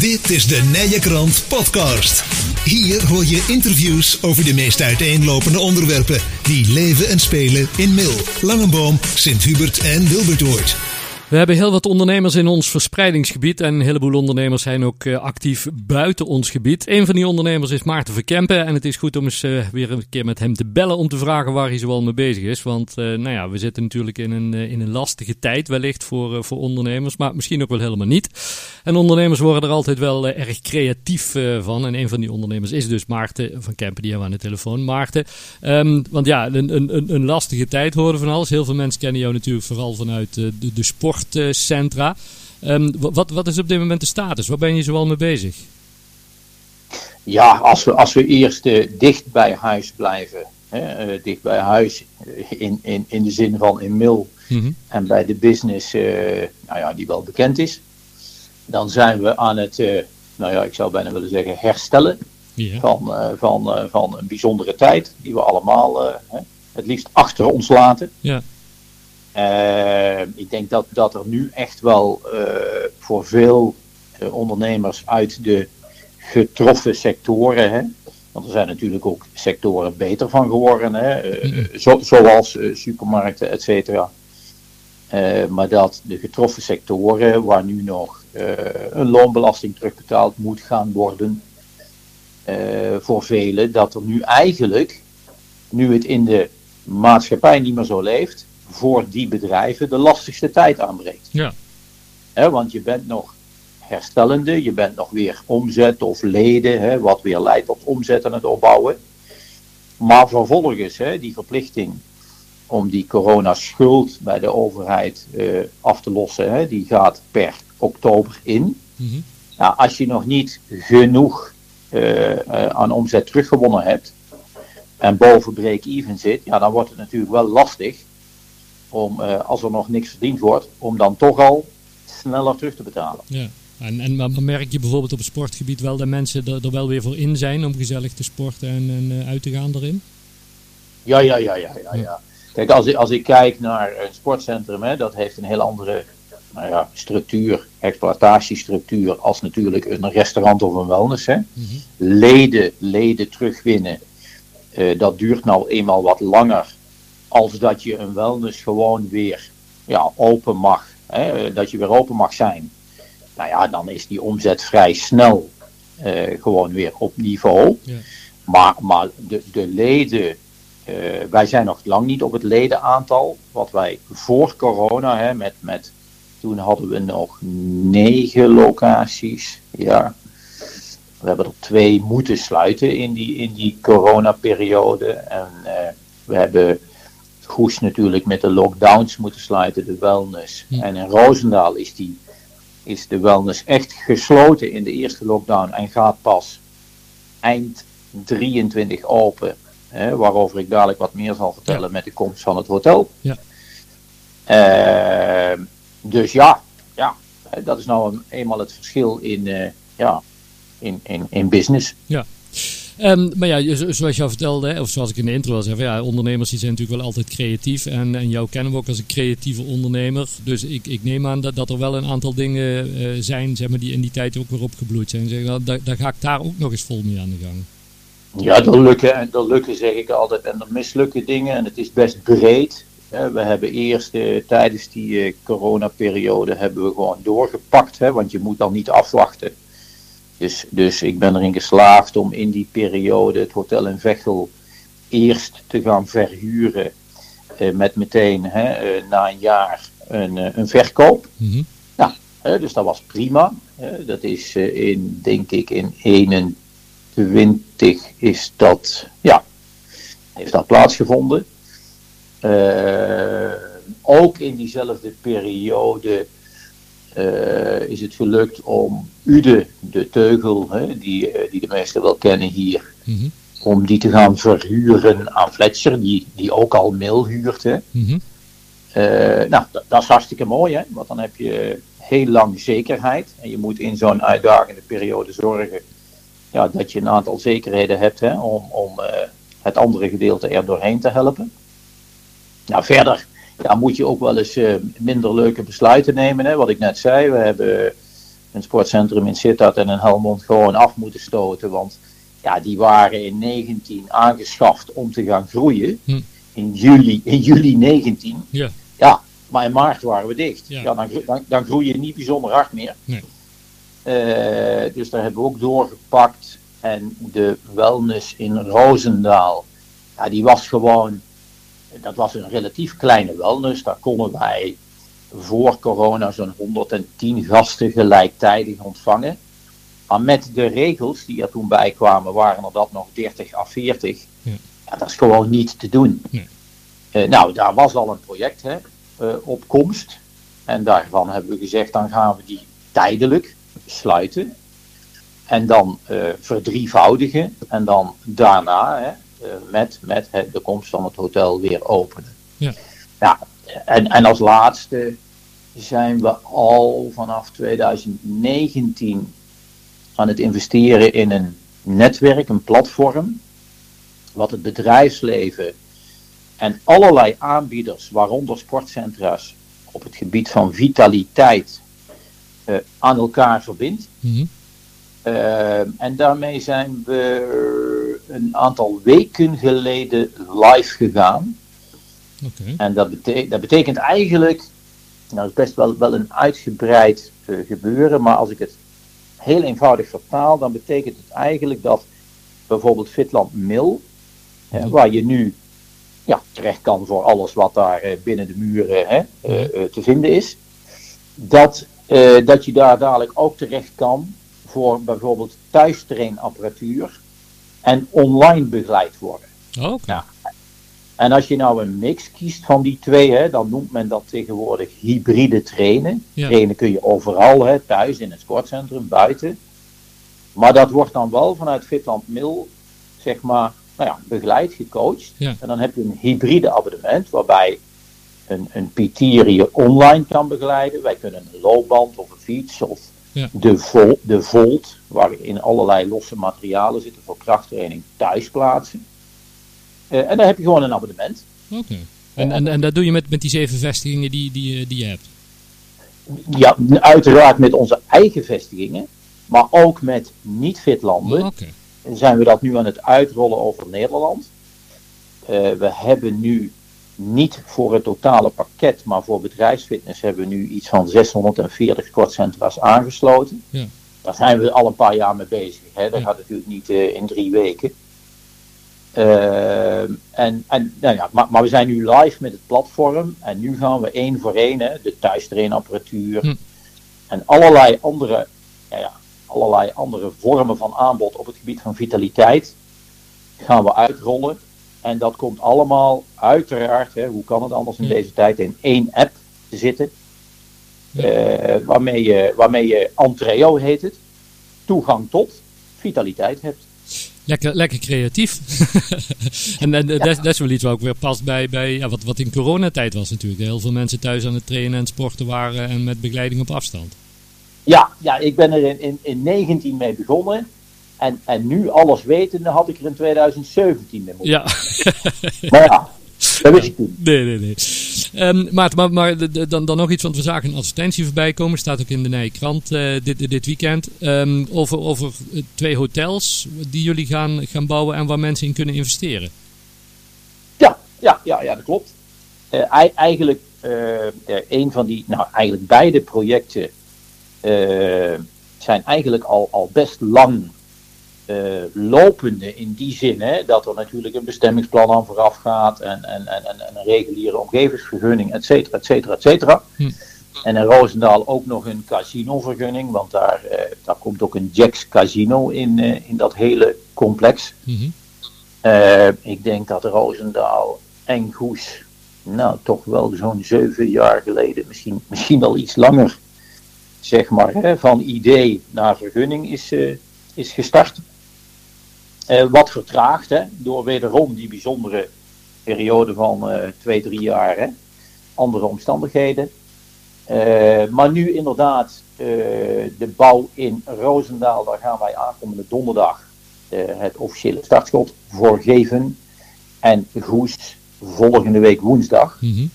Dit is de Nije Krant Podcast. Hier hoor je interviews over de meest uiteenlopende onderwerpen die leven en spelen in Mil, Langenboom, Sint-Hubert en Wilbertoord. We hebben heel wat ondernemers in ons verspreidingsgebied en een heleboel ondernemers zijn ook uh, actief buiten ons gebied. Een van die ondernemers is Maarten Verkempen en het is goed om eens uh, weer een keer met hem te bellen om te vragen waar hij zoal mee bezig is. Want uh, nou ja, we zitten natuurlijk in een, in een lastige tijd wellicht voor, voor ondernemers, maar misschien ook wel helemaal niet. En ondernemers worden er altijd wel erg creatief van en een van die ondernemers is dus Maarten van Kempen, die hebben we aan de telefoon. Maarten, um, want ja, een, een, een lastige tijd horen van alles. Heel veel mensen kennen jou natuurlijk vooral vanuit de, de sport sportcentra. Um, wat, wat is op dit moment de status? Waar ben je zoal mee bezig? Ja, als we, als we eerst uh, dicht bij huis blijven. Hè, uh, dicht bij huis in, in, in de zin van in mil mm -hmm. en bij de business uh, nou ja, die wel bekend is. Dan zijn we aan het, nou ja, ik zou bijna willen zeggen herstellen van, van, van een bijzondere tijd. Die we allemaal het liefst achter ons laten. Ja. Uh, ik denk dat, dat er nu echt wel uh, voor veel uh, ondernemers uit de getroffen sectoren, hè, want er zijn natuurlijk ook sectoren beter van geworden, hè, zo, zoals supermarkten, et cetera. maar dat de getroffen sectoren, waar nu nog een loonbelasting terugbetaald moet gaan worden, voor velen, dat er nu eigenlijk, nu het in de maatschappij niet meer zo leeft, voor die bedrijven de lastigste tijd aanbreekt. Ja. He, want je bent nog herstellende, je bent nog weer omzet of leden, he, wat weer leidt tot omzet en het opbouwen. Maar vervolgens, he, die verplichting om die coronaschuld bij de overheid uh, af te lossen, die gaat per oktober in. Mm-hmm. nou, als je nog niet genoeg uh, uh, aan omzet teruggewonnen hebt en boven break-even zit, ja, dan wordt het natuurlijk wel lastig om, uh, als er nog niks verdiend wordt, om dan toch al sneller terug te betalen. Ja. En, en maar merk je bijvoorbeeld op het sportgebied wel dat mensen er, er wel weer voor in zijn om gezellig te sporten en, en uh, uit te gaan erin? Ja, ja, ja, ja, ja. ja. Kijk, als ik, als ik kijk naar een sportcentrum, hè, dat heeft een heel andere nou ja, structuur, exploitatiestructuur, als natuurlijk een restaurant of een wellness. Hè. Mm-hmm. Leden, leden terugwinnen, uh, dat duurt nou eenmaal wat langer als dat je een wellness gewoon weer ja, open mag, hè, dat je weer open mag zijn. Nou ja, dan is die omzet vrij snel uh, gewoon weer op niveau. Ja. Maar, maar de, de leden, uh, wij zijn nog lang niet op het ledenaantal wat wij voor corona, hè, met, met, toen hadden we nog negen locaties. Ja. We hebben er twee moeten sluiten in die, in die coronaperiode. En uh, we hebben Goes natuurlijk met de lockdowns moeten sluiten, de wellness. Ja. En in Roosendaal is, die, is de wellness echt gesloten in de eerste lockdown en gaat pas eind 23 open. Hè, waarover ik dadelijk wat meer zal vertellen ja. met de komst van het hotel. Ja. Uh, dus ja, ja, dat is nou een, eenmaal het verschil in, uh, ja, in, in, in business. Ja. Um, maar ja, zoals je al vertelde, of zoals ik in de intro al zei, ja, ondernemers die zijn natuurlijk wel altijd creatief. En, en jou kennen we ook als een creatieve ondernemer. Dus ik, ik neem aan dat, er wel een aantal dingen uh, zijn zeg maar, die in die tijd ook weer opgebloeid zijn. Zeg, daar, ga ik daar ook nog eens vol mee aan de gang. Ja, er lukken en er lukken zeg ik altijd en er mislukken dingen en het is best breed. We hebben eerst uh, tijdens die uh, coronaperiode hebben we gewoon doorgepakt, hè, want je moet dan niet afwachten dus, dus ik ben erin geslaagd om in die periode het hotel in Vechel eerst te gaan verhuren. Uh, met meteen hè, uh, na een jaar een, uh, een verkoop. Mm-hmm. Nou, dus dat was prima. dat is in, denk ik, in 21 is dat, ja, heeft dat plaatsgevonden. ook in diezelfde periode is het gelukt om Ude, de teugel, hè, die, uh, die de meesten wel kennen hier, mm-hmm. om die te gaan verhuren aan Fletcher, die, die ook al mail huurt. Hè. Mm-hmm. Uh, nou, dat, dat, is hartstikke mooi, hè, want dan heb je heel lang zekerheid. En je moet in zo'n uitdagende periode zorgen ja, dat je een aantal zekerheden hebt hè, om, om het andere gedeelte er doorheen te helpen. Nou, verder ja, moet je ook wel eens uh, minder leuke besluiten nemen. Hè? Wat ik net zei, we hebben een sportcentrum in Sittard en in Helmond gewoon af moeten stoten. Want ja, die waren in 19 aangeschaft om te gaan groeien. Hm. In, juli, in juli 19. Ja. ja, maar in maart waren we dicht. Ja. dan, dan, dan groei je niet bijzonder hard meer. Nee. Uh, dus daar hebben we ook doorgepakt. En de wellness in Roosendaal, ja, die was gewoon, dat was een relatief kleine wellness. Daar konden wij voor corona zo'n 110 gasten gelijktijdig ontvangen. Maar met de regels die er toen bij kwamen, waren er dat nog 30 à 40. Ja. ja dat is gewoon niet te doen. Uh, nou, daar was al een project hè, uh, op komst. En daarvan hebben we gezegd, dan gaan we die tijdelijk sluiten. En dan uh, verdrievoudigen. En dan daarna hè, met, met de komst van het hotel weer openen. Ja. ja en, en als laatste zijn we al vanaf 2019 aan het investeren in een netwerk, een platform, wat het bedrijfsleven en allerlei aanbieders, waaronder sportcentra's, op het gebied van vitaliteit uh, aan elkaar verbindt. Mhm. Uh, en daarmee zijn we een aantal weken geleden live gegaan. Okay. En dat, betekent, dat betekent eigenlijk, nou dat is best wel, wel een uitgebreid uh, gebeuren, maar als ik het heel eenvoudig vertaal, dan betekent het eigenlijk dat bijvoorbeeld Fitland Mill, hè, waar je nu ja, terecht kan voor alles wat daar eh, binnen de muren eh, eh, te vinden is, dat, dat je daar dadelijk ook terecht kan voor bijvoorbeeld thuistrainapparatuur en online begeleid worden. Oh. En als je nou een mix kiest van die twee, hè, dan noemt men dat tegenwoordig hybride trainen. Trainen kun je overal, hè, thuis, in het sportcentrum, buiten. Maar dat wordt dan wel vanuit Fitland Mil, zeg maar, nou ja, begeleid, gecoacht. En dan heb je een hybride abonnement, waarbij een, een PT je online kan begeleiden. Wij kunnen een loopband of een fiets of de, vol, de Volt, waarin allerlei losse materialen zitten voor krachttraining, thuis plaatsen. Uh, en dan heb je gewoon een abonnement. Oké. En, en, en dat doe je met, met die zeven vestigingen die, die, die je hebt? Ja, uiteraard met onze eigen vestigingen, maar ook met niet-fit landen. Okay. Zijn we dat nu aan het uitrollen over Nederland. Uh, we hebben nu niet voor het totale pakket, maar voor bedrijfsfitness hebben we nu iets van 640 sportcentra's aangesloten. Ja. Daar zijn we al een paar jaar mee bezig. Hè. Dat gaat natuurlijk niet uh, in drie weken. Uh, en, en, nou ja, maar, maar, we zijn nu live met het platform en nu gaan we één voor één, hè, de thuistrainapparatuur hm. en allerlei andere, ja, ja, allerlei andere vormen van aanbod op het gebied van vitaliteit gaan we uitrollen. En dat komt allemaal uiteraard, hè, hoe kan het anders in deze tijd, in één app te zitten. Uh, waarmee, je, waarmee je Antreo heet het, toegang tot vitaliteit hebt. Lekker, lekker creatief. en en dat, dat, is wel iets wat ook weer past bij, bij ja, wat, wat in coronatijd was natuurlijk. Heel veel mensen thuis aan het trainen en sporten waren en met begeleiding op afstand. Ja, ja ik ben er in, in, in 19 mee begonnen. En, en nu alles wetende had ik er in 2017 mee moeten. Ja. maar ja, dat wist ik toen. Nee, nee, nee. Um, maar maar, maar dan, dan nog iets, want we zagen een advertentie voorbij komen. Staat ook in de Nije Krant uh, dit, dit weekend. Um, over, over twee hotels die jullie gaan, gaan bouwen en waar mensen in kunnen investeren. Ja, ja, ja, ja dat klopt. Uh, eigenlijk uh, een van die, nou eigenlijk beide projecten zijn eigenlijk al, al best lang uh, lopende in die zin hè, dat er natuurlijk een bestemmingsplan aan vooraf gaat en, en, en, en een reguliere omgevingsvergunning, et cetera, et cetera, et cetera. Hm. En in Roosendaal ook nog een casinovergunning, want daar, uh, daar komt ook een Jacks Casino in, uh, in dat hele complex. Mm ik denk dat Roosendaal en Goes, nou toch wel zo'n zeven jaar geleden, misschien, misschien al iets langer, zeg maar, hè, van idee naar vergunning is, is gestart. Uh, wat vertraagd, hè, door wederom die bijzondere periode van uh, twee, drie jaar. Hè, andere omstandigheden. Uh, maar nu inderdaad, de bouw in Roosendaal, daar gaan wij aankomende donderdag het officiële startschot voor geven. En Goes volgende week woensdag. Mm -hmm.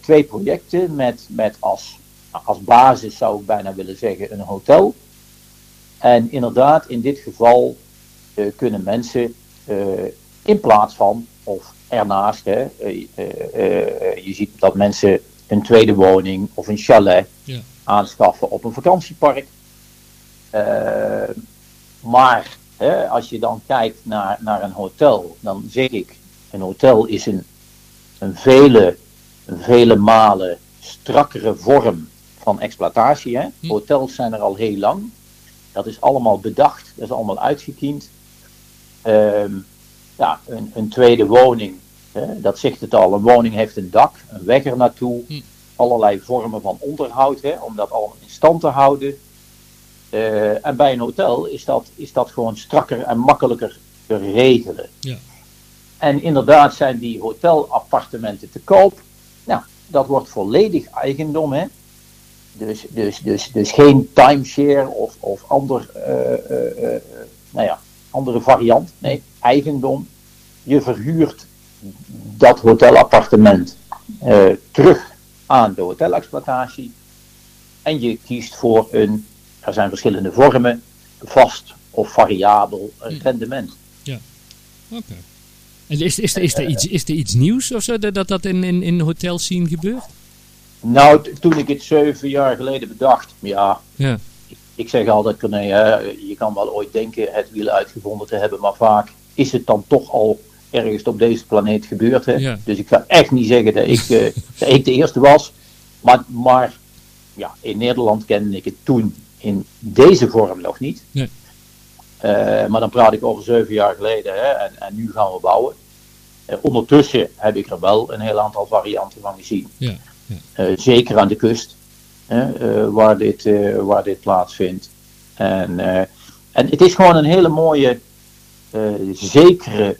twee projecten met, met als als basis zou ik bijna willen zeggen een hotel. En inderdaad, in dit geval kunnen mensen in plaats van of ernaast, hè, je ziet dat mensen een tweede woning of een chalet ja. aanschaffen op een vakantiepark. maar hè, als je dan kijkt naar, naar een hotel, dan zeg ik, een hotel is een, een vele, een vele malen strakkere vorm van exploitatie. Hè? Hm. Hotels zijn er al heel lang. Dat is allemaal bedacht, dat is allemaal uitgekiend. Ehm, ja, een, een, tweede woning, hè, dat zegt het al. Een woning heeft een dak, een weg er naartoe, hm. allerlei vormen van onderhoud hè, om dat allemaal in stand te houden. Uh, en bij een hotel is dat, is dat gewoon strakker en makkelijker te regelen. Ja. En inderdaad zijn die hotelappartementen te koop. Nou, dat wordt volledig eigendom. Hè? Dus, dus, dus, dus geen timeshare of, of ander, uh, uh, nou ja, andere variant. Nee, eigendom. Je verhuurt dat hotelappartement terug aan de hotelexploitatie. En je kiest voor een, er zijn verschillende vormen, vast of variabel rendement. Ja, oké. En is, is, er, is, er iets, is er iets nieuws of zo dat dat in, in, in hotels zien gebeurt? Nou, toen ik het zeven jaar geleden bedacht, ja. ja. Ik, zeg altijd, nee, je kan wel ooit denken het wiel uitgevonden te hebben, maar vaak is het dan toch al ergens op deze planeet gebeurd. Hè? Ja. Dus ik ga echt niet zeggen dat ik, uh, dat ik de eerste was. Maar, maar ja, in Nederland kende ik het toen in deze vorm nog niet. Nee. Eh, maar dan praat ik over zeven jaar geleden hè, en, en nu gaan we bouwen. Uh, ondertussen heb ik er wel een heel aantal varianten van gezien. Ja, ja. Zeker aan de kust, waar, dit, waar dit plaatsvindt. En, en het is gewoon een hele mooie, zekere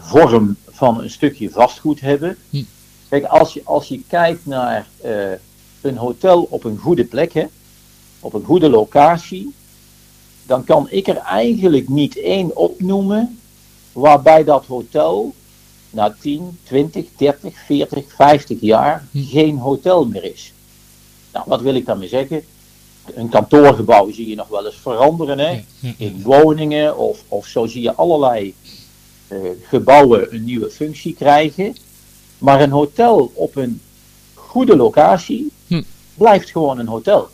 vorm van een stukje vastgoed hebben. Hm. Kijk, als je, als je kijkt naar een hotel op een goede plek, hè, op een goede locatie, dan kan ik er eigenlijk niet één opnoemen waarbij dat hotel na 10, 20, 30, 40, 50 jaar hm. geen hotel meer is. Nou, wat wil ik daarmee zeggen? Een kantoorgebouw zie je nog wel eens veranderen hè? in woningen of, of zo zie je allerlei uh, gebouwen een nieuwe functie krijgen. Maar een hotel op een goede locatie hm. blijft gewoon een hotel.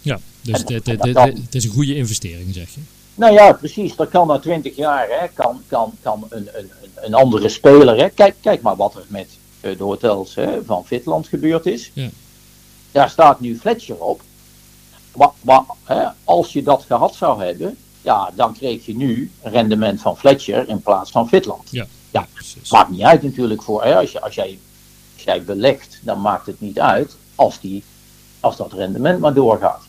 Ja. Dus het is een goede investering, zeg je? Nou ja, precies. Dat kan na twintig jaar. Hè, kan, kan, kan een, een, een andere speler. Hè. Kijk, kijk maar wat er met eh, de hotels hè, van Fitland gebeurd is. Ja. Daar staat nu Fletcher op. Maar, maar hè, als je dat gehad zou hebben, ja, dan kreeg je nu een rendement van Fletcher in plaats van Fitland. Ja, ja maakt niet uit natuurlijk voor. Hè, als, je, als, jij, als jij belegt, dan maakt het niet uit als, die, als dat rendement maar doorgaat.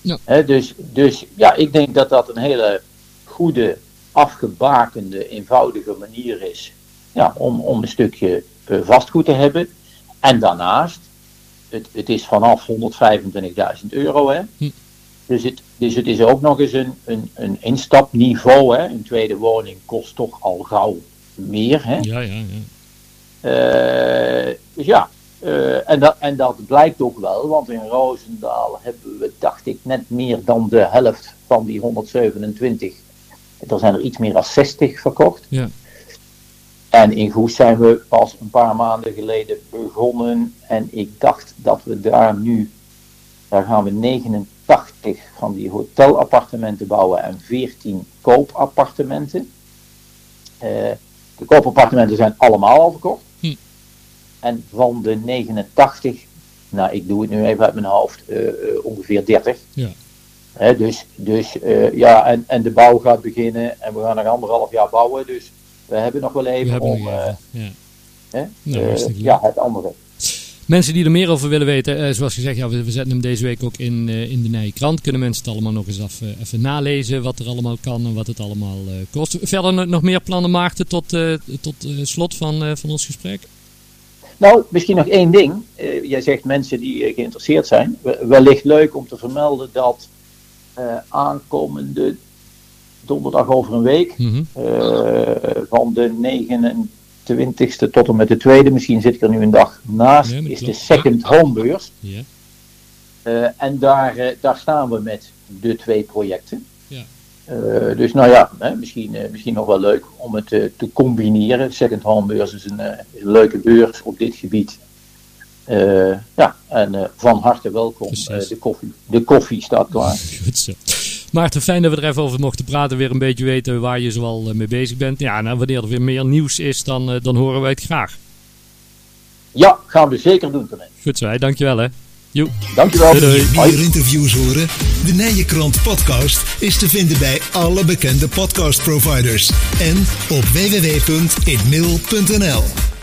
Ja. dus, dus ja, ik denk dat dat een hele goede, afgebakende, eenvoudige manier is ja, om, om een stukje vastgoed te hebben. En daarnaast, het, het is vanaf 125.000 euro. Hè? Hm. Dus, het, dus het is ook nog eens een, een, een instapniveau. Hè? Een tweede woning kost toch al gauw meer. Hè? Ja, ja, ja. Uh, dus ja, uh, en, dat, en dat blijkt ook wel, want in Roosendaal hebben we, dacht ik, net meer dan de helft van die 127. Er zijn er iets meer dan 60 verkocht. Ja. En in Goes zijn we pas een paar maanden geleden begonnen. En ik dacht dat we daar nu, daar gaan we 89 van die hotelappartementen bouwen en 14 koopappartementen. Uh, de koopappartementen zijn allemaal al verkocht. En van de 89, nou ik doe het nu even uit mijn hoofd, uh, ongeveer 30. Ja. dus dus uh, ja, en, en de bouw gaat beginnen en we gaan nog anderhalf jaar bouwen. Dus we hebben nog wel even om ja. Nou, ja, het andere. Mensen die er meer over willen weten, zoals gezegd, ja, we, we, zetten hem deze week ook in, in de Nije Krant. Kunnen mensen het allemaal nog eens af, even nalezen, wat er allemaal kan en wat het allemaal kost. Verder nog meer plannen, Maarten, tot, tot slot van, van ons gesprek? Nou, misschien nog één ding. Uh, jij zegt mensen die uh, geïnteresseerd zijn. Wellicht leuk om te vermelden dat uh, aankomende donderdag over een week, mm -hmm. van de 29ste tot en met de tweede, misschien zit ik er nu een dag naast, is de Second Homebeurs. Ja. en daar, daar staan we met de twee projecten. Ja. dus nou ja, hè, misschien, misschien nog wel leuk om het te combineren. Second Hand Beurs is een, een leuke beurs op dit gebied. ja, en van harte welkom. de, koffie, de koffie staat klaar. Goed zo. Maarten, fijn dat we er even over mochten praten. Weer een beetje weten waar je zoal mee bezig bent. Ja, nou, wanneer er weer meer nieuws is, dan, dan horen wij het graag. Ja, gaan we zeker doen, Tony. Goed zo, dankjewel hè. Jo. Dankjewel. Doei, doei. Meer interviews horen? De Nijenkrant podcast is te vinden bij alle bekende podcastproviders en op www.inmail.nl.